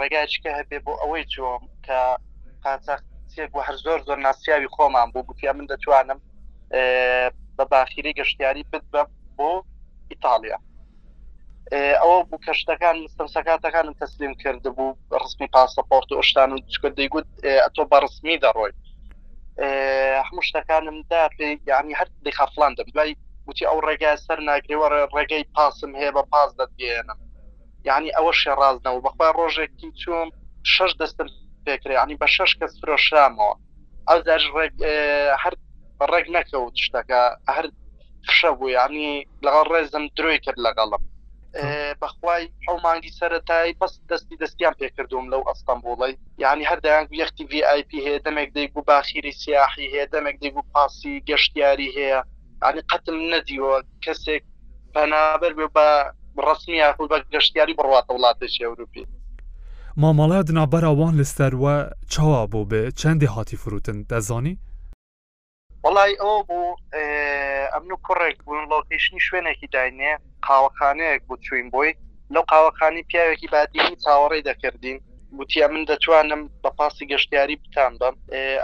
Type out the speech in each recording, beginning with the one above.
ڕێگایچکە هەبێ بۆ ئەوەی جۆم کە قاچاقچێک وە هەر زۆر زۆر ناسیاوی خۆمان بۆ گوتیا من دەتوانم بە باخیری گەشتیاری بت بە بۆ ئیتالیا ئەوە بوو کە شتەکان مستەمسەکاتەکانم تەسلیم کرد بوو ڕسمی پاسەپۆرت و شتان و چکە دەیگوت ئەتۆ بە ڕسمی دەڕۆیت هەموو شتەکانم دا پێ یعنی هەر دەخافلان دەم دوای وتی ئەو ڕێگای سەر ناگرێوە ڕێگەی پاسم هەیە بە پاس دەتگەێنم یانی ئەوە شێ ڕاست نەبوو بەخوای ڕۆژێک کی چووم شەش دەستم پێکرێ عنی بە شەش کەس فرۆشرامەوە ئەو جاش ڕێک هەر ڕێک نەکەوت شتەکە هەر فشە بوو یانی لەگەڵ ڕێزم درۆی کرد لەگەڵم بەخوای ئەو مانگی سەرەتایی بەس دەستی دەستیان پێکردوم لەو ئەستەمبوڵی یعنی هەردایان یەختی VIP هەیە دەمێک دەیک و باخیری سیاحی هەیە دەمێک دەیک و پاسی گەشتیاری هەیە عنی قەتم نەدیوە کەسێک پەنابەر بێ بە ڕسمی یاخود بە گەشتیاری بڕاتە وڵاتێکی ئەوروپی مامەڵەت نابەرا وان لەستەر وە چاوا بوو بێ چەندی هاتی فروتن دەزانی؟ وڵی ئەو بوو ئەمن و کوڕێک بوون لۆکەیشنی شوێنێکی داینێ قاوەخانەیەک بوو چوین بۆی لەو قاوەخانی پیاوێکی بادینی چاوەڕێی دەکردین گوتیە من دەتوانم بە پاسی گەشتیاری بتان بم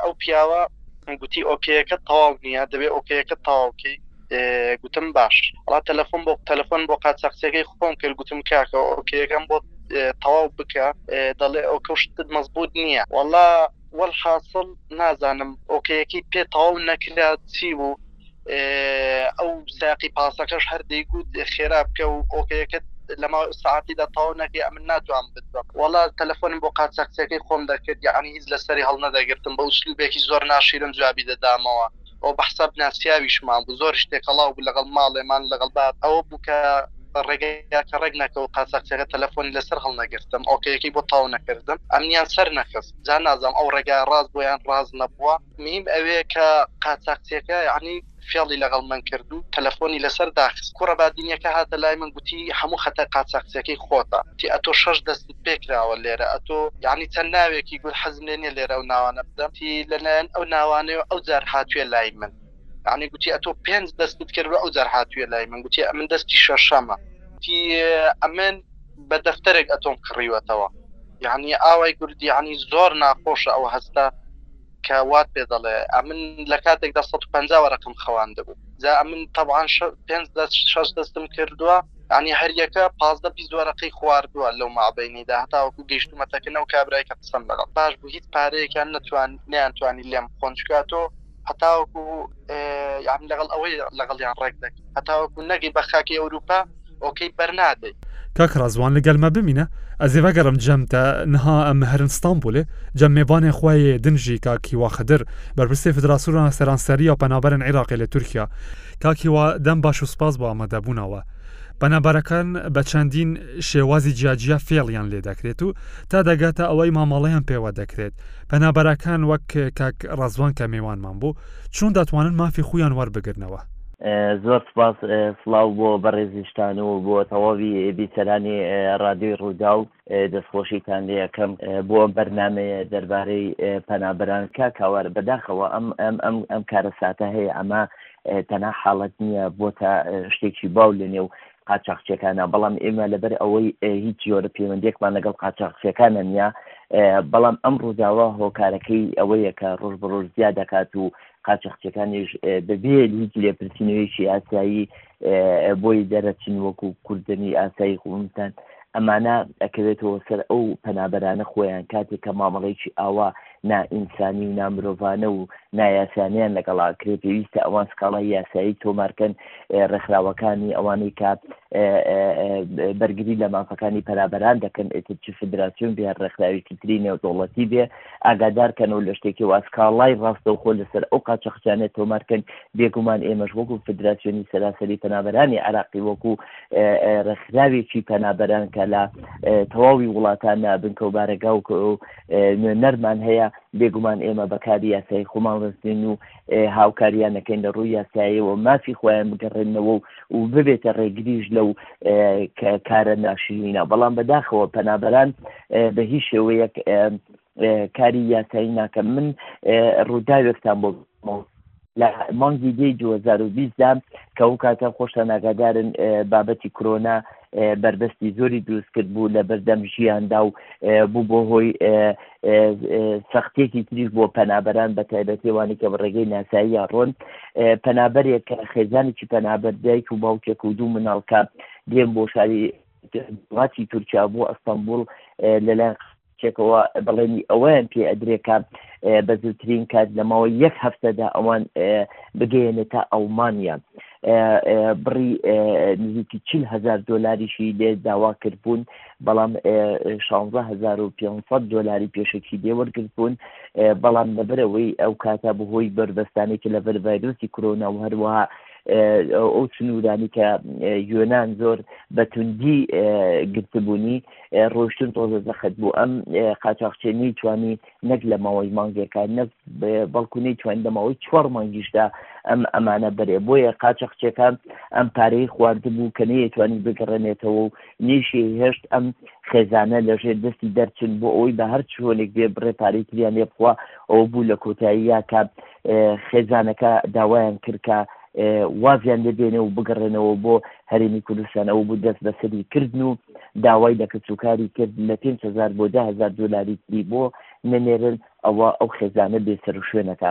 ئەو پیاوە گوتی ئۆکەکە تەواو نییە دەبێ ئۆکەکە تەواوکەی گوتم باش ڵا تەلەفۆن بۆ تەلەفۆن بۆ قاچاقچیەکەی خۆم کرد گوتم کاکە ئۆکەکەم بۆ تەواو بکە دەڵێ ئەو کەشتت مەزبوط نییە وەڵا وەل حاسڵ نازانم ئۆکەیەکەی پێ تەواو نەکرا چی بوو ئەو ساقی پاسەکەش هەر دەیگوت خێرا بکە و ئۆکەکەت لەما ساعتی دا تاو نەکەی ئەمن ناتوان بدبم وەڵا تەلەفۆنم بۆ قاچەقچەکەی خۆم دەکرد یعنی هیچ لەسەری هەڵنەدەگرتم بە ئوسلوبێکی زۆر ناشیرن جوابی دەدامەوە ئەو بە حساب ناسیاویشمان بوو زۆرش تێکەڵاو بوو لەگەڵ ماڵێمان لەگەڵ باب ئەوە بوو کە ڕێگەکە ڕێک نەکەوت قاچاخچیەکە تەلەفۆنی لەسەر هەڵنەگرتم ئۆکەیەکەی بۆ تاو نەکردم ئەمنیان سەر نەخست جا نازانم ئەو ڕێگا ڕاست بۆ یان ڕاست نەبووە میم ئەوێ کە قاچاخچیەکە یعنی فێڵی لەگەڵ من کرد و تەلەفۆنی لەسەر داخست کوڕە بادینیەکە هاتە لای من گوتی هەموو خەتای قاچاخچیەکەی خۆتە تی ئەتۆ شەش دەست پێ کراوە لێرە ئەتۆ یەعنی چەند ناوێکی گوت حەزم لێ نیە لێرە ئەو ناوانە بدەم گوتی لە لایەن ئەو ناوانەوە ئەو جار هاتویە لای من یەعنی گوتی ئەتۆ پێنج دەستت کردوە ئەو جار هاتویە لای من گوتی ئەمن دەستی شەشەمە گوتی ئەمن بە دەفتەرێک ئەتۆم کڕیوەتەوە یەعنی ئاوای گورد یەعنی زۆر ناخۆشە ئەو هەستە کە وات پێ دەڵێ ئەمن لە کاتێکدا سەد و پەنجا وەرەقم خەواندبوو جا ئەمن تەبعەن شە پێنج دەست شەش دەستم کردوە یانی هەریەکە پازدە بیست وەرەقەی خواردوە لەو مابەینیدا هەتاوەکو گەیشتومەتەکە نەو کابرای کە قسەم لەگەڵ باش بو هیچ پارەیەکیان نەتوان نیان توانی لێم بخۆن چکا تۆ هەتاوەکو یانی لەگەڵ ئەوەی لەگەڵیان ڕێک دەک هەتاوەکو نەگەی بە خاکی ئەوروپا ئۆکەی بەرنادەی کاک ڕزوان لەگەل مە بمینە ئەزێڤە گەڕم جەمتە نها ئەم هەرن ستانبولێ جەم مێبانێ خوەیێ دنژی کاک هیوا خدر بەرپرسێ فدراسورا سەرانسەریا پەنابەرن عیراقێ لە تورکیا کاک هیوا دەم باش و سپاس بۆ ئامادەبوونەوە. پەنابەرەکان بە چەندین شێوازی جیاجیا فێڵیان لێ دەکرێت و تا دەگاتە ئەوەی مامەڵەیان پێوە دەکرێت پەنابەرەکان وەک کاک ڕەزوان کە مێوانمان بوو چۆن دەتوانن مافی خویان وەربگرنەوە؟ زۆر سپاس، سڵاو بۆ بەڕێزیشتان و بۆ تەواوی بیسەرانی ڕادیۆی ڕووداو. دەستخۆشیتان لێ ئەکەم بۆ ئەم بەرنامەیە دەربارەی پەنابەران. کاک هاوار بەداخەوە ئەم ئەم ئەم ئەم کارەساتە هەیە ئەمە تەنها حاڵەت نییە بۆتە شتێکی باو لە نێو قاچاخچیەکانە بەڵام ئێمە لەبەر ئەوەی هیچ جۆرە پەیوەندێکمان لەگەڵ قاچاخچیەکانە نیە بەڵام ئەم ڕووداوە هۆکارەکەی ئەوەیە کە ڕۆژ بە ڕۆژ زیاد دەکات و قاچەخچەکانیش بەبێ هیچ لێپرسینەوەیکی ئاسایی بۆی دەرەچن وەکو کوردنی ئاسایی قومستان ئەمانە ئەکەوێتەوە سەر ئەو پەنابەرانە خۆیان کاتێک کە مامەڵێکی ئاوا نائینسانی و نامرۆڤانە و نایاسانیان لەگەڵا کرێ پێویستە ئەوان سکاڵای یاسایی تۆمارکەن ڕێکخراوەکانی ئەوانەی کە بەرگری لە مافەکانی پەرابەران دەکەن ئتر چ فدراسیون بێ ڕێکخراوێکی تری نێودوڵەتی بێ ئاگادار کەنەوە لە شتێکی وا، سکاڵای ڕاستەوخۆ لەسەر ئەو قاچاخچیانە تۆمار کەن، بێگومان ئێمەش وەکو فیدراسیۆنی سەراسەری پەنابەرانی عێراقی وەکو ڕێکخراوێکی پەنابەران کە لە تەواوی وڵاتانە بنکە و بارەگا و نوێنەرمان هەیە، بێگومان ئێمە بەکاری یاسایی خۆمان ڕستین و هاوکاریان نەکەین لە ڕووی یاسایەوە مافی خۆیان بگەڕێنەوە و و ببێتە ڕێگریش لەو کارە ناشرینە بەڵام بەداخەوە پەنابەران بە هیچ شێوەیەک کاری یاسایی ناکەم من ڕووداوێکتان بۆ لە مانگی دی 2020دا کە ئەو کاتە خۆشتان ناگادارن بابەتی کرۆنا بەربەستی زۆری دروست کرد بوو لە بەردەم ژیاندا و بوو بۆ هۆی سەختێکی تریش بۆ پەنابەران بە تایبەتێوانی کە بە ڕێگەی ناسایی ڕۆن پەنابەرێک کە خێزانێکی پەنابەر دایک و باوکێک و دوو مناڵکە دێن بۆ شاری وڵاتی تورکیا بۆ ئەستەمبول لەلایەن چێکەوە بەڵێنی ئەوەیان پێ ئەدرێ کە بە زووترین کات لە ماوەی یەک هەفتەدا ئەوان بگەیەنێتە ئەڵمانیا بڕی نزیکی چل هزار دلاریشی لێ داوا کردبوون بەڵام 16 دلاری پێشکی لێ وەرگرت بوون بەڵام لەبەرەوەی ئەو کاتە بەهۆی بەربەستانێکی لە بەرڤایرۆسی کرۆنا و هەروەها ئەو سنوورانی کە یۆناان زۆر بەتوندی گرتبوونی ڕۆشتن تۆزە زەخت بوو ئەم قاچاخچێ نەیتوانی نەک لە ماوەی مانگێکە نەک بەڵکو نەیتوان لە ماوەی چوار مانگیشدا ئەم ئەمانە بەرێ بۆیە قاچەخچەکان ئەم پارەی خواردبوو کە نەیەتوانی بگەڕێنێتەوە و نێشی هێشت ئەم خێزانە لەژێر دەستی دەرچن بۆ ئەوەی بە هەر چۆنێک بێ بڕێ پارەی تریان لێ بخوا ئەوە بوو لە کۆتایی یاکە خێزانەکە داوایان کرد کە وازیان لێ بێنێ و بگەڕێنەوە بۆ هەرێمی کوردستان ئەو بوو دەست بەسەری کردن و داوای لە کەسوکاری کرد لە 5هزار بۆ دههزار دلاری تری بۆ نەنێرن ئەوە ئەو خێزانە بێسەر و شوێنەکە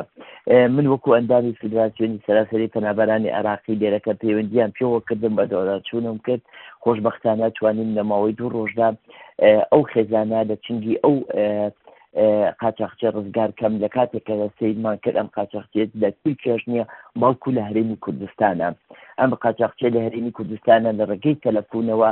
من وەکو ئەندامی فیدراسیۆنی سەراسەری پەنابەرانی عراقی لێرەکە پەیوەندیان پێوە کردم بە دەوراچوونم کرد خۆشببختانە توانیم لە ماوەی دوو ڕۆژدا ئەو خێزانە لە چنگی ئەو قاچاخچێ ڕزگار کەم لە کاتێک کە سیرمان کرد ئەم قاچاخچێت لە تورکیاش نییە بەڵکو لە هەرێمی کوردستانە ئەم قاچاخچێ لە هەرێمی کوردستانە لە ڕێگەی تەلەفونەوە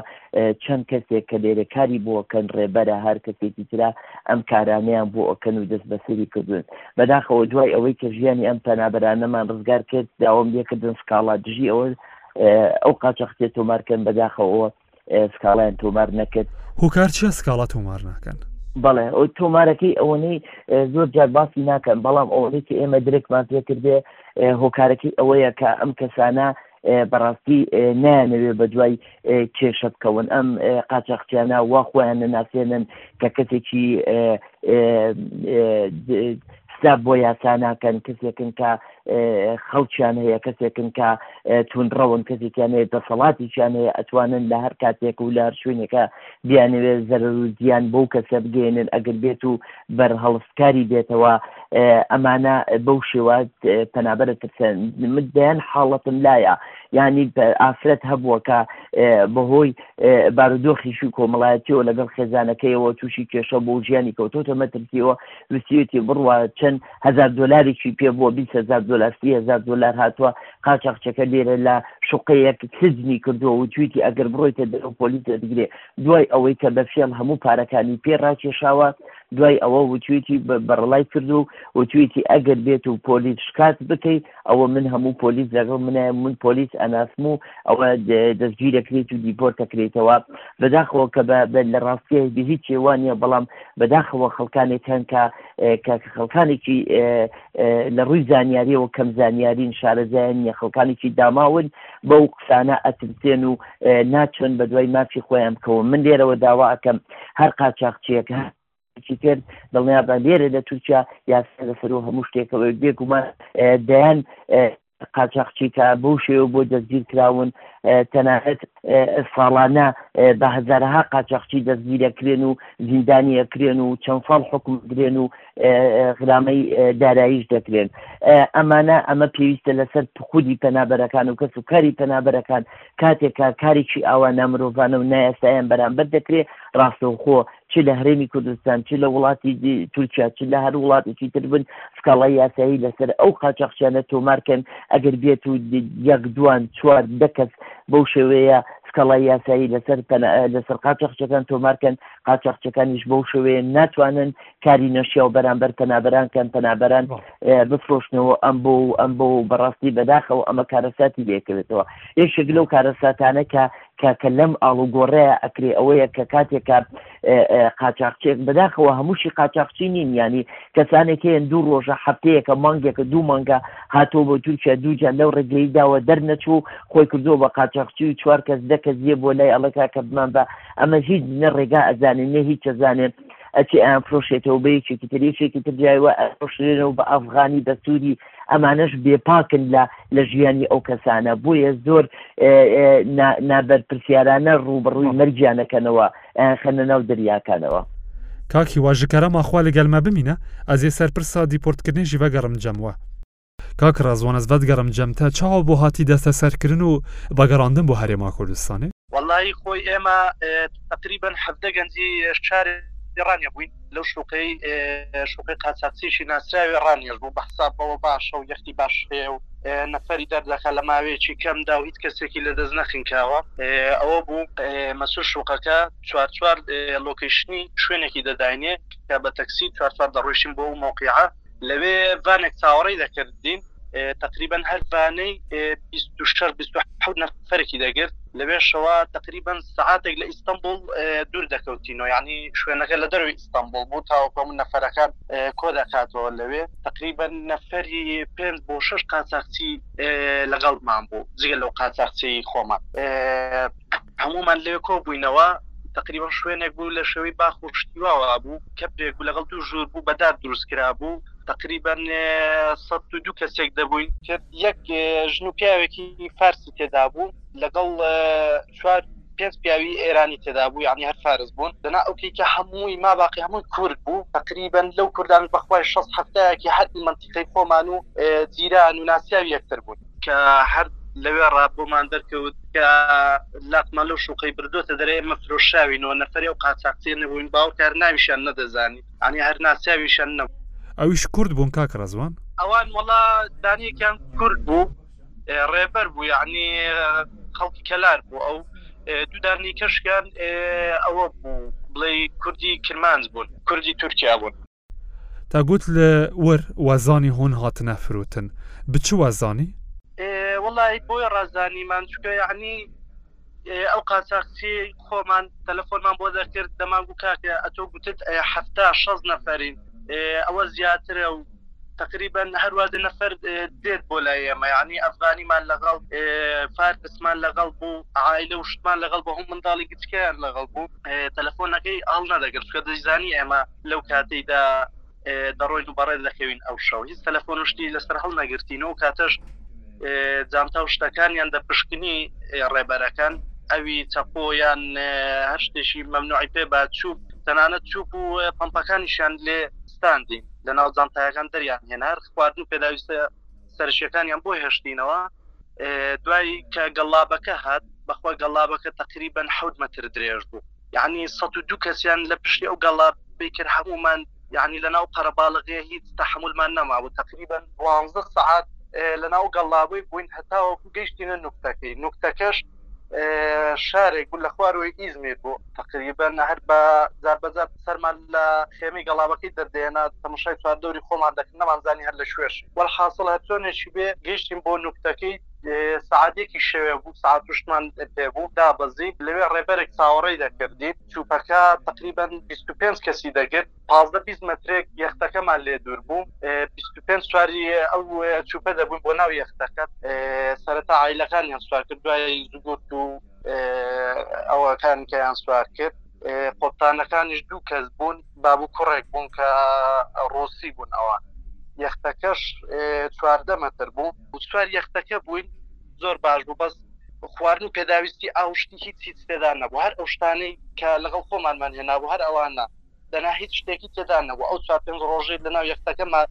چەند کەسێک کە لێرە کاری بۆکەن ڕێبەرە هەر کەسێکی تررا ئەم کارانیان بۆ ئەکەن و دەست بەسەری کردوون بەداخەوە دوای ئەوەی کە ژیانی ئەم پەنابەرانەمان ڕزگار کرد داوام لێکردن سکاڵا دژی ئەوە ئەو قاچەختێ تۆمارکەن بەداخەوە سکاڵایان تۆمار نەکرد هۆکار چیە سکاڵا تۆمار ناکەن بەڵێ ئەو تۆمارەکەی ئەوەنەی زۆر جار باسی ناکەن بەڵام ئەوەی کە ئێمە درێکمان پێکردێ هۆکارەکەی ئەوەیە کە ئەم کەسانە بەڕاستی نایانەوێ بە دوای کێشە بکەون ئەم قاچاقچیانە وا خۆیان نەناسێنن کە کەسێکی حساب بۆ یاساناکەن کەسێکن کە خەڵکیان هەیە کەسێکن کە توندڕەون کەسێکیان هەیە دەسەڵاتێکیان هەیە ئەتوانن لە هەر کاتێک و لە هەر شوێنێکە بیانەوێت زەرروزیان بەو کەسە بگەێنن ئەگەر بێت و بەرهەڵستکاری بێتەوە ئەمانە بەو شێوە پەنابەرە ترسن من دەیان حاڵەتم لایە ینی ئافرەت هەبووە کە بەهۆی بارودۆخیشی کۆمەڵایەتیەوە لەگەڵ خێزانەکەیەوە تووشی کێشە بۆ ژیانی کەوتۆتە مەترسیەوە نوسیویەتی بڕە چەند هەزار دۆلارێکی پێ بووە بیست هەزار دۆلار سی هەزار دۆلار هاتووە قاچاخچەکە لێرە لە شوقەیەک سجنی کردووە و تویتی ئەگەر بڕۆیتە دەرەوە پۆلیس دەگرێ دوای ئەوەی کە بە فێڵ هەموو پارەکانی پێ ڕاکێشاوە دوای ئەوە وتویتی بەڕڵای کرد و وتویتی ئەگەر بێت و پۆلیس شکات بکەیت ئەوە من هەموو پۆلیس لەگەڵ منە من پۆلیس ئەناسم و ئەوە دەستگی دەکرێت و دیپۆر دەکرێتەوە بەداخەوە کە لە ڕاستیە هیچ چێوانە بەڵام بەداخەوە خەڵکانێک هەن کە کە خەڵکانێکی لە ڕووی زانیاریەوە کەم زانیارین شارەزایان نیە خەڵکانێکی داماون بەو قسانە ئەترسێن و ناچۆن بە دوای مافی خۆیان بکەوە من لێرەوە داوا ئەەکەم هەر قاچاقچیەکە تر دڵنیابە لێرە لە تورکیا یاسا لەسەر و هەموو شتێکەوە بێگومان دەیان قاچاقچی کە بۆ شێوە بۆ دەستگیر کراون تەنانەت ساڵانە بە هزارها قاچاقچی دەستگیرەکرێن و زیندانی ئەکرێن و چەند ساڵ حکم درێن و غرامەی داراییش دەکرێن ئەمانە ئەمە پێویستە لەسەر خودی پەنابەرەکان و کەس و کاری پەنابەرەکان کاتێکە کارێکی ئاوا نامرۆڤانە و نایەستایان بەرامبەر دەکرێت ڕاستەوخۆ چ لە هەرێمی کوردستان چ لە وڵاتی تورکیا چ لە هەر وڵاتێکی تر بن سکاڵای یاسایی لەسەر ئەو قاچاخچیانە تۆمارکەن ئەگەر بێت و یەک دوان چوار دەکەس بەو شێوەیە سکاڵای یاسایی لەسەر لەسەر قاچاخچەکان تۆمارکەن قاچاخچەکانیش بەو شێوەیە ناتوانن کاری نەشیا و بەرامبەر پەنابەران کەن پەنابەران بفرۆشنەوە ئەم بۆ ئەم بۆ بەڕاستی بەداخەوە ئەمە کارەساتی لێکردێتەوە یەکێک لەو کارەساتانە کە کە کە لەم ئاڵوگۆڕەیە ئەکرێ ئەوەیە کە کاتێکە قاچاقچێک بەداخەوە هەمووشی قاچاقچی نین ینی کەسانێک هەیەن دوو ڕۆژە هەفتەیەکە مانگێکە دوو مانگە هاتۆ بۆ تورکیا دووجار لەو ڕێگەی داوە دەرنەچوو خۆی کردو بە قاچاقچی و چوار کەس دەکەس یە بۆ لای ئەڵەکە کە بمان بە ئەمە هیچ نە ڕێگا ئەزانێت نە هیچ ئەزانێت ئەچی ئەیان فرۆشێتەوە بە یەکێکی تر یەکێکی تر جایوە ئەفرۆشێنەوە بە ئەفغانی بە سووری ئەمانەش بێ پاکن لە لە ژیانی ئەو کەسانە بۆیە زۆر نابەرپرسیارانە ڕووبڕووی مەرجیانەکەنەوە خەنە ناو دەریاکانەوە. کاک هیوا ژکەرە ما خوا لەگەل مە بمینە ئەزێ سەرپرسا دیپۆرت کردنێ ژی ڤەگەڕم جەم وە. کاک ڕەزوان ئەز ڤەدگەڕم جەم تە چاوە بۆ هاتی دەستەسەرکرن و ڤەگەڕاندن بۆ هەرێما کوردستانێ؟ وەڵایی خۆی ئێمە تەقریبەن حەڤدە گەنجی شاری ڕانیە بووین لەو شوقەی شوقی قاچاقچیشی ناسراوی ڕانیەش بوو بەحسابەوە باشە و یەختی باش هەیە و نەفەری دەردەخە لە ماوەیەکی کەمدا و هیچ کەسێکی لە دەست نەخینکاوە ئەوە بوو مەسول شوقەکە چوار چوار لۆکیشنی شوێنێکی دەداینێ کە بە تەکسی چوار چوار دەڕۆیشتین بۆ و مۆقیعە لەوێ ڤانێک چاوەڕی دەکردین تقریبان هەر ڤانەی نەفرێکی دەگرت لەوێشەوە تقریبان سعاتێک لە ئیستانبول دوور دەکەوتینەوە ینی شوێنەکە لە دەروی ئیستانبول بوو تاوەکۆم نەفرەکان کۆ دەکاتەوە لەوێ تقریبا نەفری پێنج بۆ شش قاچاقچی لەگەڵمان بوو جگە لەو قاچاقچی خۆمان هەموومان لەوێ کۆبووینەوە تقریبا شوێنێک بوو لە شێوەی باخ و شتیواوە بوو کەپێک بوو لەگەڵ دوو ژوور بوو بەدار دروست کرا بوو تقریبا سەد و دوو کەسێک دەبووین یەک ژن و پیاوێکی فارسی تێدا بوو لەگەڵ چوار پێنج پیاوی ئێرانی تێدا بوو یعنی هەر فارس بوون دەنا ئەوکەی کە هەمووی ما باقی هەمووی کورد بوو تقریبا لەو کوردان بەخوای شەست هەفتەیەکی هەردی منتیقی خۆمان و جیران و ناسیاوی یەکتر بوون کە هەر لەوێ ڕا بۆمان دەرکەوت کە لاتمان لەو شوقەی بردوتە دەرێ ئمە فرۆشراوینەوە نەفرێ و قاچاقچێ نەبووین باو کار ناویشان نەدەزانی ئەنی هەر ناسیاویشان نە ئەویش کورد بوون کاک ڕزوان؟ ئەوان وەڵا دانیەکیان کورد بوو ڕێبەر بوو یعنی خەڵکی کەلار بوو ئەو دوودانانی کەشکیان ئەوە بوو بڵێ کوردی کرمانج بوون کوردی تورکیا بوون. تا گوت لە وەر وەزانی هۆن هاتنە فرۆتن بچ وەزانی؟ وڵی بۆی ڕازانیمان چکە یعنی ئەو قاچاقچی خۆمان تەلەفۆنمان بۆ دەکرد دەمانگو کاکە ئەتۆ گوتت هەفتا شەز نەفرین ئەوە زیاترە و تقریبا هەروە دە نەفەر دێت بۆ لای ئێمە یعنی ئەفغانیمان لەگەڵ فارسمان لەگەڵ بوو عیلە و شتمان لەگەڵ بە هەم منداڵی گچکیان لەگەڵ بوو تەلەفۆنەکەی ئاڵ نەدەگرت کە دەیزانی ئێمە لەو کاتەیدا دەڕۆین و بەڕێز دەکەوین ئەو شەو هیچ تەلەفۆن شتی لەسەر هەڵ نەگرتین و کاتەش جانتا و شتەکانیان دە پشکنی ڕێبەرەکان ئەوی چەپۆیان هەر شتێکی مەمنوعی پێ با چوب تەنانەت چوپ و پمپەکانیشیان لێ ستاندین لە ناو جانتایەکان دەریان هێنار خواردن و پێداویستە سەرشیەکانیان بۆ هێشتینەوە دوای کە گەڵابەکە هات بەخوا گەڵابەکە تقریبن حوت مەتر درێژ بوو یعنی سەد و دوو کەسیان لە پشتی ئەو گەڵا بکرد هەمومان یعنی لە ناو قەرەباڵغێ هیچ تەحملمان نەماوە تقریبا دوانزە سعات لە ناو گەڵاوەی بووین هەتاوەکو گەیشتینە نوکتەکەی نوکتەکەش شارێک بوو لە خوارەوەی ئیزمیر بوو تقریبا هەر بە زاربەزار سەرمان لە خێمی گەڵاوەکەی دەردێنا تەمەشای چواردەوری خۆمان دەکردنەمانزانی هەر لە شوێش وەحاصل هەرچۆنێکی بێ گەیشتین بۆ نوکتەکەی سەعاتێکی شەوێ بوو ساعت توشتمان پێ بوو دابەزی لەوێ ڕێبەرێک چاوەڕێی دەکردی چوپەکە تقریبا 25 کەسی دەگرت پازدە بیست مترێک یەختەکەمان لێ دوور بوو 25 سواری ئەو چوپە دەبوون بۆ ناو یەختەکە سەرەتا ئایلەکانیان سوار کرد دوای زگوت و ئەوەکان کەیان سوار کرد قۆپتانەکانیش دوو کەس بوون باب و کوڕێک بوون کە ڕووسی بوون ئەوان یەختەکەش چواردە مەتر بوو و چوار یەختەکە بووین زۆر باش بوو بەس خوارد و پێداویستی ئاوشتی هیچ هیچ تێدا نەبوو هەر ئەو شتانەی کە لەگەڵ خۆمانمان هێنابوو هەر ئەوانە دەنا هیچ شتێکی تێدا نەبوو ئەو چوار پێنج ڕۆژەی لەناو یەختەکەمە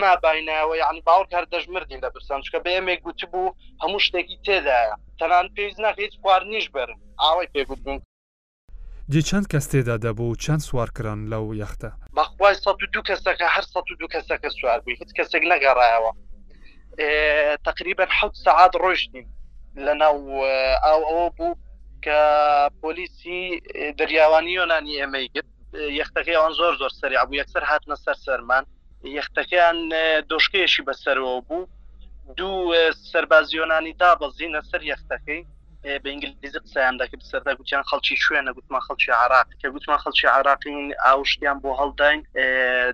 ما باینەوە یعنی باوەڕ هەر دەژمردین لە برسان چکە بە ئێمێک گوت بوو هەموو شتێکی تێدایە تەنان پێویست ناکە هیچ خواردنیش بەرن ئاوای پێگوتبوون جی چەند کەس تێدا دەبوو و چەند سوار کران لەو یەختە؟ بەخوای سەد و دوو کەسەکە هەر سەد و دوو کەسەکە سوار بووین هیچ کەسێک نەگەڕایەوە تەقریبەن حەوت سەعات ڕۆیشتین لەناو ئاو ئەوە بوو کە پۆلیسی دەریاوانی یۆنانی ئێمەی گرت یەختەکەی ئەوان زۆر زۆر سەری بوو یەکسەر هاتنە سەر سەرمان یەختەکەیان دۆشکەیەشی بەسەرەوە بوو دوو سەربازیۆنانی دابەزینە سەر یەختەکەی بە ئینگلیزی قسەیان دەکرد سەردا گوتیان خەڵکی شوێنە گوتمان خەڵکی عراق کە گوتمان خەڵکی عراقین ئاوشتیان بۆ هەڵداین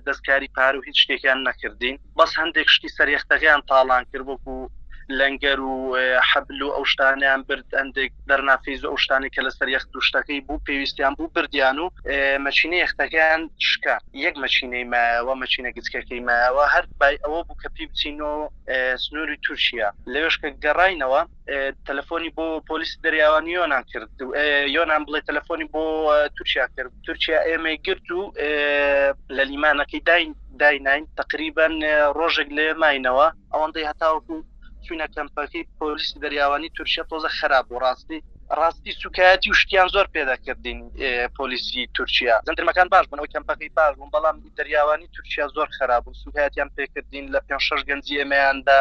دەستکاری پار و هیچ شتێکیان نەکردین بەس هەندێک شتی سەریختەکەیان تاڵان کرد وەکو لەنگەر و حەبل و ئەو شتانیان برد هەندێک دەرنافیز و ئەو شتانی کە لەسەر یەخت و شتەکەی بوو پێویستیان بوو بردیان و مەچینە یەختەکەیان شکا یەک مەچینەی مایەوە مەچینە گچکەکەی مایەوە هەر بای ئەوە بوو کە پی بچین و سنووری تورکیا لەوێشکە گەڕینەوە تەلەفۆنی بۆ پۆلیسی دەریاوان یۆنان کرد یۆنان بڵێ تەلەفۆنی بۆ تورکیا کرد تورکیا ئێمەی گرت و لە لیمانەکەی داین داینین تقریبان ڕۆژێک لێ ماینەوە ئەوەندەی هەتاوەکو چوینە کەمپەکەی پۆلیسی دەریاوانی تورکیا تۆزە خراپ و ڕاستی ڕاستی سوکایەتی و شتیان زۆر پێدەکردین پۆلیسی تورکیا زەندرمەکان باش بوون ئەو کەمپەکەی باش بوون بەڵام دەریاوانی تورکیا زۆر خراپ و سوکایەتیان پێکردین لە پێ شش گەنجی ئێمەیاندا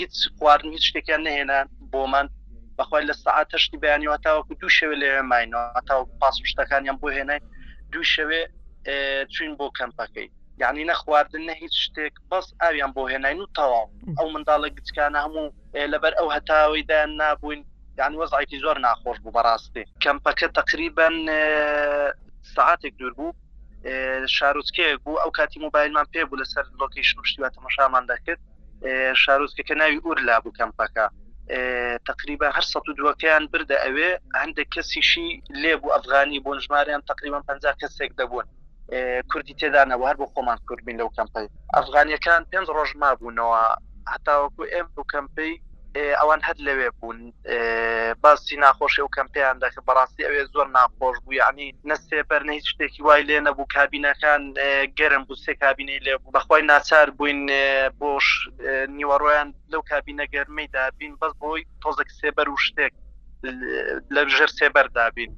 هیچ خواردن و هیچ شتێکیان نەهێنا بۆمان بەخوای لە سعات تەشتی بەیانەوە تاوەکو دوو شەوێ لەوێ ماینەوە تاو پاس و شتەکانیان بۆ هێنای دوو شەوێ چوین بۆ کەمپەکەی یعنی نەخواردن نە هیچ شتێک بەس ئاویان بۆ هێناین و تەواو ئەو منداڵە گچکانە هەموو لەبەر ئەو هەتاوەی دایان نابووین یعنی وەزایکی زۆر ناخۆش بوو بەڕاستی کەمپەکە تقریبن ساعتێک دوور بوو شارۆچکەیەک بوو ئەو کاتی موبایلمان پێ بوو لەسەر لۆکیشن شتیوە تەمەشامان دەکرد شارۆچکەکە ناوی ئورلا بوو کەمپەکە تقریبا هەر سە دووەکەیان بردە ئەوێ هەندێک کەسیشی لێبوو ئەفغانی بوون ژماریان تقریبان پ کەسێک دەبوون کوردی تێدا نەبوو هەر بۆ خۆمان کوردبین لەو کەمپەی ئەفغانیەکان پێنج ڕۆژ مابوونەوە هەتاوەکو ئێم و کەمپەی ئەوان هەر لەوێ بوون باسی ناخۆشی ئەو کەمپیان دەکرد بەڕاستی ئەوێ زۆر ناخۆش بوو یعنی نە سێبەر نە هیچ شتێکی وای لێ نەبوو کابینەکان گەرم بوو سێ کابینەی لێ بوو بەخوای ناچار بووین بۆش نیوەڕۆیان لەو کابینە گەرمەی دابین بەس بۆی تۆزێک سێبەر و شتێک لە ژێر سێبەر دابین.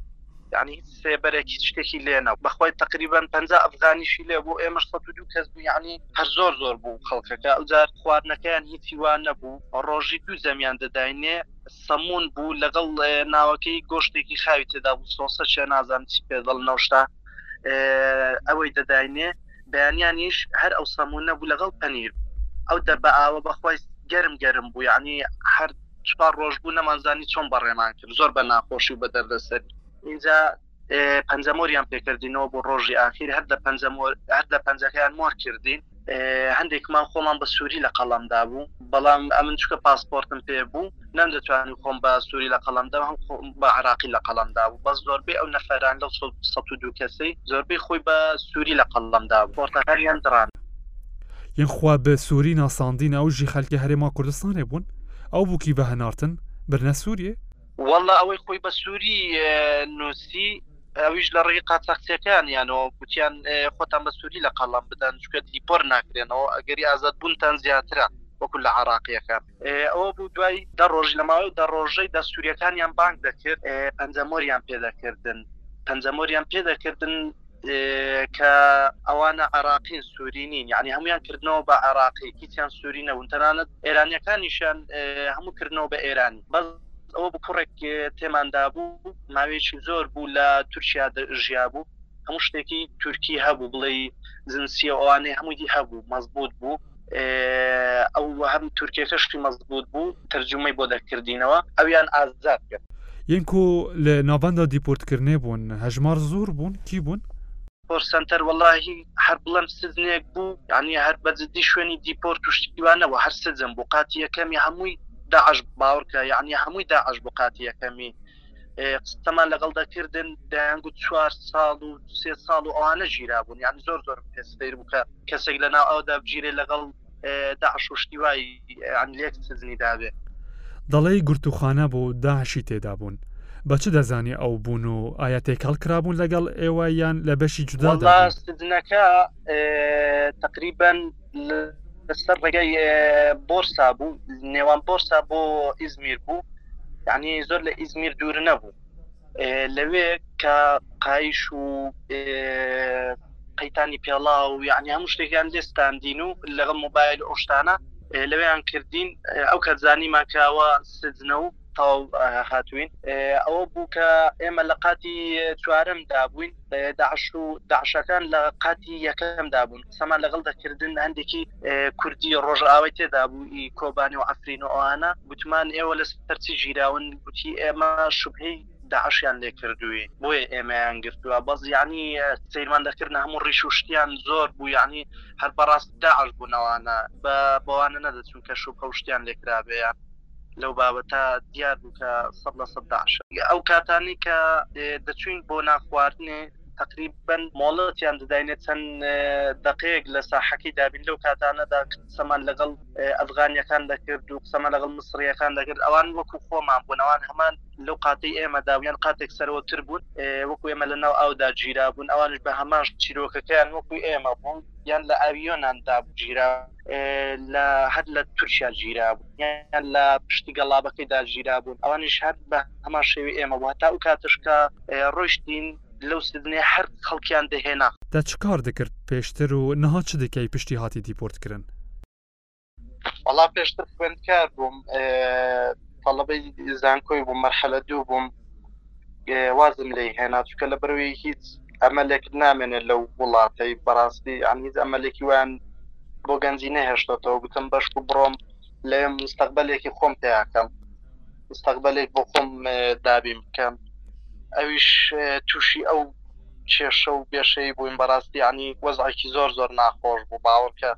یانی هیچ سێبەرێک هیچ شتێکی لێ نەبوو بەخوای تەقریبەن پەنجا ئەفغانیشی لێ بوو ئێمەش سەد و دوو کەس بوو یانی هەر زۆر زۆر بوو خەڵکەکە ئەوجار خواردنەکەیان هیچی وا نەبوو ڕۆژی دوو جەمیان دەداینێ سەمون بوو لەگەڵ ناوەکەی گۆشتێکی خاوی تێدا بوو سۆسە چێ نازان چی پێ دڵ نەوشتا ئەوەی دەداینێ بەیانیانیش هەر ئەو سەمونە بوو لەگەڵ پەنیر ئەو دەبە ئاوە بەخوای گەرم گەرم بوو یعنی هەر چوار ڕۆژ بوو نەمانزانی چۆن بەڕێمان کرد زۆر بە ناخۆشی و بە دەردەسەری. ئینجا پەنجەمۆریان پێکردینەوە بۆ ڕۆژی ئاخیر هەر لە پەنجە مۆر هەر لە پەنجەکەیان مۆر کردین هەندێکمان خۆمان بە سووری لە قەڵەم دابوو بەڵام ئەمن چکە پاسپۆرتم پێ بوو نەم دەتوانانی خۆم بە سووری لە قەڵەم دەم هەم خۆم بە عراقی لە قەڵەم دابوو بەس زۆربەی ئەو نەفەران لەو سە و دوو کەسەی زۆربەی خۆی بە سووری لە قەڵەم دابوو پۆرتەکانیان دڕان یەن خوا بە سووری ناساندینە ئەو ژی خەلکی هەرێما کوردستانێ بوون ئەو بووکی بە هەنارتن برنە سووریێ وەڵا ئەوەی خۆی بە سووری نووسی ئەویش لە ڕێی قاچاقچیەکان یانەوە گوتیان خۆتان بە سووری لە قەڵام بدەن چکە دیپۆر ناکرێنەوە ئەگەری ئازاد بوونتان زیاترە وەکو لە عراقیەکان ئەوە بوو دوای دە ڕۆژ لە ماوەی دە ڕۆژەی دەستوریەکانیان بانگ دەکرد پەنجەمۆریان پێدەکردن پەنجەمۆریان پێدەکردن کە ئەوانە عراقین سووری نین یعنی هەمویان کردنەوە بە عراقی هیچیان سووری نەبوون تەنانەت ئێرانیەکانیشان هەموو کردنەوە بە ئێران بەس ئەوە بکوڕێک تێماندا بوو ماوێکی زۆر بوو لە تورکیا ژیا بوو هەموو شتێکی تورکی هەبوو بڵێ زنسیە ئەوانەی هەمووی هەبوو مەزبوط بوو ئەو هەم تورکیەکە شتی مەزبوط بوو تەرجومەی بۆ دەکردینەوە ئەویان ئازاد کرد یەنکۆ لە ناوباندا دیپۆرتکردنێ بوون هەژمار زۆر بوون کی بوون؟ پۆر سەنتەر وەڵاهی هەر بڵێم سزنێک بوو یعنی هەر بەجددی شوێنی دیپۆرت و شتیوانەوە هەر سزن بوو قاتی یەکەمی هەمووی داعش باوەڕکە یعنی هەمووی داعش بوو قاتی یەکەمی قسەمان لەگەڵ دەکردن دەیانگو چوار ساڵ و سێ ساڵ و ئەوانە ژیرا بوون یان زۆر زۆر پێستەیر بووکە کەسێک لە ناو ئەودا بگیرێ لەگەڵ داعشوشتی وای ئەن لێک سزنی دابێ دەڵێی گرتوخانە بوو داعشی تێدا بوون بە چ دەزانانی ئەو بوون و ئایا تێکەڵ کرابوون لەگەڵ ئێوە یان لە بەشی جودادا سزنەکە تقریبان لەسەر ڕێگای بۆرسا بوو نێوان بۆرسا بۆ ئیزمیر بوو یعنی زۆر لە ئیزمیر دوور نەبوو لەوێ کە قایش و قەیتانی پێڵا و یعنی هەموو شتێکیان لێستاندین و لەگەڵ موبایل ئۆشتانە لەوێیان کردین ئەو کەزانیمان کەوە سزنە و تاو هاتووین ئەوە بوو کە ئێمە لە قاتی چوارم دابووین داعش و داعشەکان لە قاتی یەکەم دابوون قسەمان لەگەڵ دەکردن هەندێکی کوردی ڕۆژئاوای تێدا بوو ئی کۆبانی و عفرین و ئەوانە گوتمان ئێوە لە سەرچی ژیراون گوتی ئێمە شوبهەی داعشیان لێ کردووی بۆیە ئێمەیان گرتووە بەس یعنی سیرمان دەکردن هەموو ڕیش و شتیان زۆر بوو یعنی هەر بەڕاست داعش بوونەوانە بە بەوانە نەدەچون کە شوبهە شتیان لێکرابێیان لەو بابەتە دیار بوو کە سەد لە سەد داعش. ئەو کاتانەی کە دەچووین بۆ نانخواردنێ تەقریبەن مۆڵەتیان دەداینێ چەند دەقەیەک لە ساحەکەی دابین لەو کاتانەدا قسەمان لەگەڵ ئەفغانیەکان دەکرد و قسەمان لەگەڵ مسڕیەکان دەکرد ئەوان وەکو خۆمان بوون ئەوان هەمان لەو قاتەی ئێمەدا یان قاتێک سەرەوەتر بوون وەکو ئێمە لە ناو ئاودا گیرا بوون ئەوانش بە هەماش چیرۆکەکەیان وەکو ئێمە بوون یان لە ئاویۆناندا گیرا لە هەر لە تورکیا گیرا لە پشتی گەڵابەکەی داگیرا بوون ئەوانیش هەر بە هەمان شێوی ئێمە وە تا و کاتشکە ڕۆشتین لەو سزنێ هەر خەڵکیان دەهێنا تە چ کار دەکرد پێشتر و نها چ دەکەی پشتی هاتی دیپۆرت کرن؟ وەڵا پێشتر خوێندکار بووم تەڵەبەی زانکۆی بووم مەرحەلە دوو بووم وازم لێ هێنا چکە لە بەرەوەی هیچ ئەمەلێکت نامێنێت لەو وڵاتەی بەڕاستی ئەم هیچ ئەمەلێکی وان بۆ گەنجی نەهێشتەوە گوتم بەشک و بڕۆم لێ مستەقبلێکی خۆم تیاکەم مستەقبلێک بۆ خۆم دابین بکەم ئەویش تووشی ئەو کێشە و بێشەی بووین بەڕاستی عنی وەزعێکی زۆر زۆر ناخۆش بوو باوەڕکە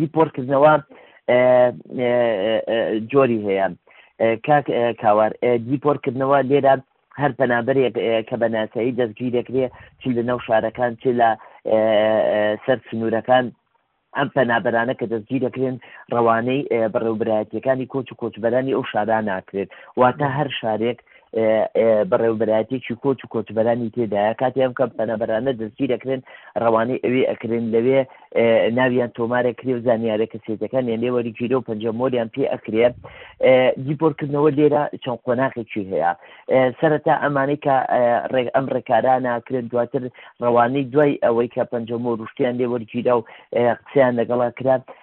دیپۆرکردنەوە جۆری هەیە کاک کاوار دیپۆرکردنەوە لێرە هەر پەنابەرێک کە بە ناسایی دەستگیر دەکرێ چ لە ناو شارەکان چ لە سەر سنوورەکان ئەم پەنابەرانە کە دەستگیر دەکرێن ڕەوانەی بەڕێوبرایەتەکانی کۆچ و کۆچبەرانی ئەو شاران ناکرێت واتە هەر شارێک بەڕێوبەراتێکی کۆچ و کۆچبەرانی تێدایە کاتی ئەم کەم پەنابەرانە دەستگیر دەکرێن ڕەوانەی ئەوێ ئەکرێن لەوێ ناویان تۆمارە کرێ و زانیارە کەسێتەکان یان لێ وەریگیرە و پەنجە مۆریان پێ ئەکرێ دیپۆرکردنەوە لێرە چەند قۆناخێکی هەیە سەرەتا ئەمانەی کە ڕێک ئەم ڕێکارانە کرێن دواتر ڕەوانەی دوای ئەوەی کە پەنجە مۆروشتیان لێ وەرگیرا و قسەیان لەگەڵا کرا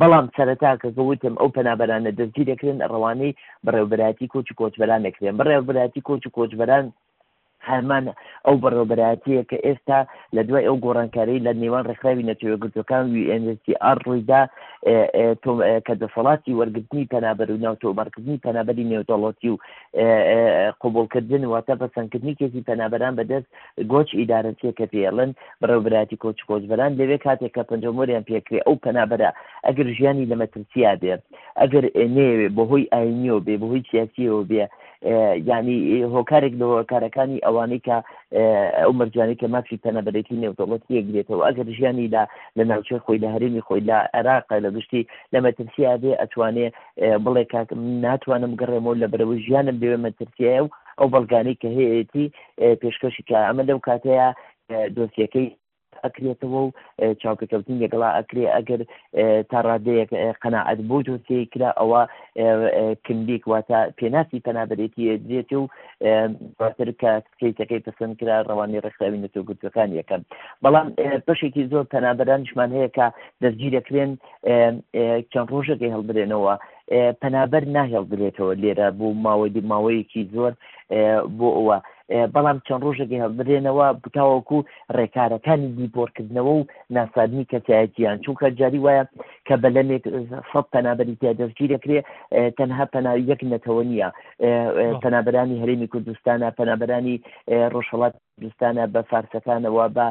بەڵام سەرەتا کە گووتم ئەو پەنابەرانە دەستگیر دەکرێن ڕەوانەی بەڕێوەبەرایەتی کۆچ و کۆچبەران دەکرێن بەڕێوەبەرایەتی کۆچ و کۆچبەران هەمان ئەو بەڕێوەبەرایەتیە کە ئێستا لە دوای ئەو گۆڕانکاری لە نێوان ڕێکخراوی نەتەوەگرتوەکان UNHCR ڕوویدا کە دەسەڵاتی وەرگرتنی پەنابەر و ناوتۆمارکردنی پەنابەری نێودەڵەتی و قوبولکردن واتە پەسەندکردنی کێسی پەنابەران بەدەست گۆچ ئیدارەچیە کە پێیەڵێن بەڕێوەبەرایەتی کۆچ و کۆچبەران لەوێ کاتێک کە پەنجەومۆریان پێکرێ ئەو پەنابەرە ئەگەر ژیانی لە مەترسیا بێ ئەگەر نەیەوێ بەهۆی ئاینیەوە بێ بەهۆی سیاسیەوە بێ یانی هۆکارێک لە هۆکارەکانی ئەوانەی کە ئەو مەرجانی کە مافی پەنابەرێتی نێودەوڵەتی یەکگرێتەوە ئەگەر ژیانی لە لە ناوچەی خۆی لە هەرێمی خۆی لە عێراق لە گشتی لە مەترسیا بێ ئەتوانێ بڵێ کاک ناتوانم گەڕێمەوە لە بەرەوە ژیانم لەوێ مەترسیایە و ئەو بەڵگانەی کە هەیەتی پێشکەشی کە ئەمە لەو کاتەیە دۆسیەکەی ئەکرێتەوە و چاوپێکەوتنی لەگەڵا ئەکرێ ئەگەر تا ڕادەیەک قەنەعەت بۆ دۆسیەی کرا ئەوە کمبیک واتە پێناسی پەنابەرێتی درێت و دواتر کە کەیتەکەی پسند کرا ڕەوانی ڕێکخراوی نەتۆگرتوەکان یەکەم بەڵام بەشێکی زۆر پەنابەرانشمان هەیە کە دەستگیرەکرێن چەند ڕۆژەکەی هەڵبرێنەوە پەنابەر ناهێڵدرێتەوە لێرە بۆ ماوەی ماوەیەکی زۆر بۆ ئەوە بەڵام چەند ڕۆژێکی هەڵدرێنەوە بتاوەکو ڕێکارەکانی دیپۆرکردنەوە و ناسادنی کەسایەتیان چونکە جاری وایە کە بەلەمێک سە پەنابەری تیا دەستگیر دەکرێت تەنها پەنا یەک نەتەوە نیە پەنابەرانی هەرێمی کوردستانە پەنابەرانی ڕۆژهڵات دوستانە بە فارسەکانەوە بە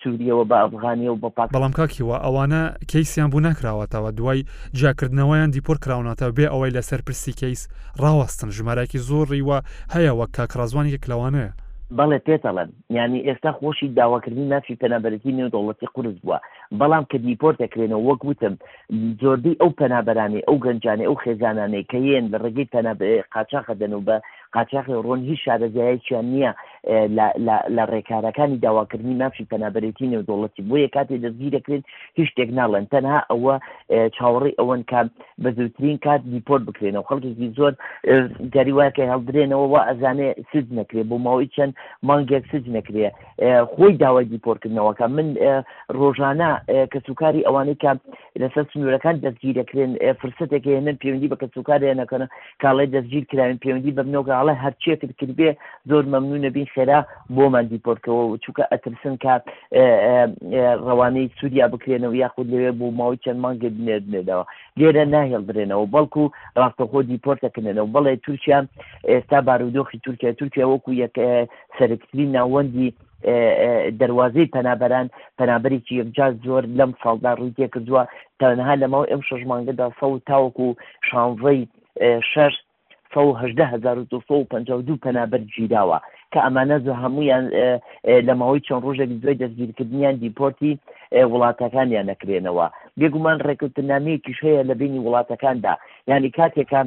سوریەوە بە ئەفغانیەوە بە پاک. بەڵام کاک هیوا ئەوانە کەیسیان بو نەکراوەتەوە دوای جیاکردنەوەیان دیپۆر کراونەتەوە بێ ئەوەی لەسەر پرسی کەیس ڕاوەستن ژمارەیەکی زۆڕی وا هەیە وەک کاک ڕەزوان یەک لەوانەیە. بەڵێ پێتەڵێم یانی ئێستا خۆشی داواکردنی مافی پەنابەرێتی نێودەوڵەتی قورس بوە بەڵام کە دیپۆرت دەکرێنەوە وەک وتم زۆربەی ئەو پەنابەرانەی ئەو گەنجانەی ئەو خێزانانەی کە یێن لە ڕێگەی پەنا قاچاخە دەن و بە قاچاخی ڕۆن هیچ شارەزایەکیان نییە لە ڕێکارەکانی داواکردنی مافی پەنابەرێتی نێودەوڵەتی بۆیە کاتێ دەستگی دەکرێت هیچ شتێک ناڵێن تەنها ئەوە چاوەڕی ئەوەن کە بە زووترین کات دیپۆر بکرێنەوە خەڵکێکی زۆر جاری وایکە هەڵدرێنەوە و ئەزانێ سج نەکرێت بۆ ماوەی چەند مانگێک سج نەکرێ خۆی داوای دیپۆرکردنەوەکە من ڕۆژانە کەسوکاری ئەوانەی کە لەسەر سنوورەکان دەستگیردەکرێن، فرسەتێک هێنن پەیوەندی بە کەسوکار هەیە نەکەنە کاڵێ دەستگیر کراوین پەیوەندی بە بنەوەکە هەڵێ هەرچیەکت کردبێ زۆر مەمنونە بین خێرا بۆمان دیپۆرکەوە چووکە ئەترسن کە ڕەوانەی سووریا بکرێنەوە یاخود لەوێ بۆ ماوەی چەند مانگێ بنێردنێنەوە لێرە ناهێڵدرێنەوە بەڵکو ڕاستەخۆ دیپۆرتەکردنەوە بەڵێ تورکیا ئێستا بارودۆخی تورکیا تورکیا وەکو یەک سەرکتری ناوەندی دەروازەی پەنابەران پەنابەرێکی یەکجار زۆر لەم ساڵدا ڕووی تێکردووە تەنها لە ماوەی ئەم شەش مانگەدا سە تاوەکو شانزەی شەش 1952 پەنابەر گیراوە کە ئەمانە زۆ هەمویان لە ماوەی چەند ڕۆژێک دوای دەستگیرکردنیان دیپۆرتی وڵاتەکانیان نەکرێنەوە بێگومان ڕێکوتنامەیەکیش هەیە لە بینی وڵاتەکاندا یعنی کاتێکان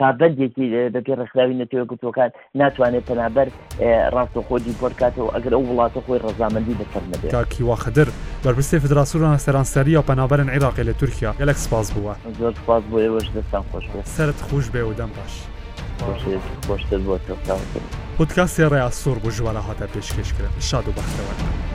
پابەندێکی بەپی ڕێکخراوی نەتەوەکوتوەکان ناتوانێت پەنابەر ڕاستەخۆ دیپۆرکاتەوە ئەگەر ئەو وڵاتە خۆی ڕزامەندی بەسەر نەبێت. کاک هیوا خدر، بەرپرسێ فدراسونا سەرانسەرییە پەنابەرن عیراقێ لە تورکیا، گەلەک سپاس بۆ وە. زۆر سپاس بۆ ئێوەش، دەستان خۆش بێ. سەرت خوش بێ و دەم باش. خوشت خۆشتر بۆ تۆ کاک دەنگ. پۆدکاستێ ڕێا سوڕ بۆ ژوارا هاتە پێشکێش کرن. شاد و بەختەوەر بن.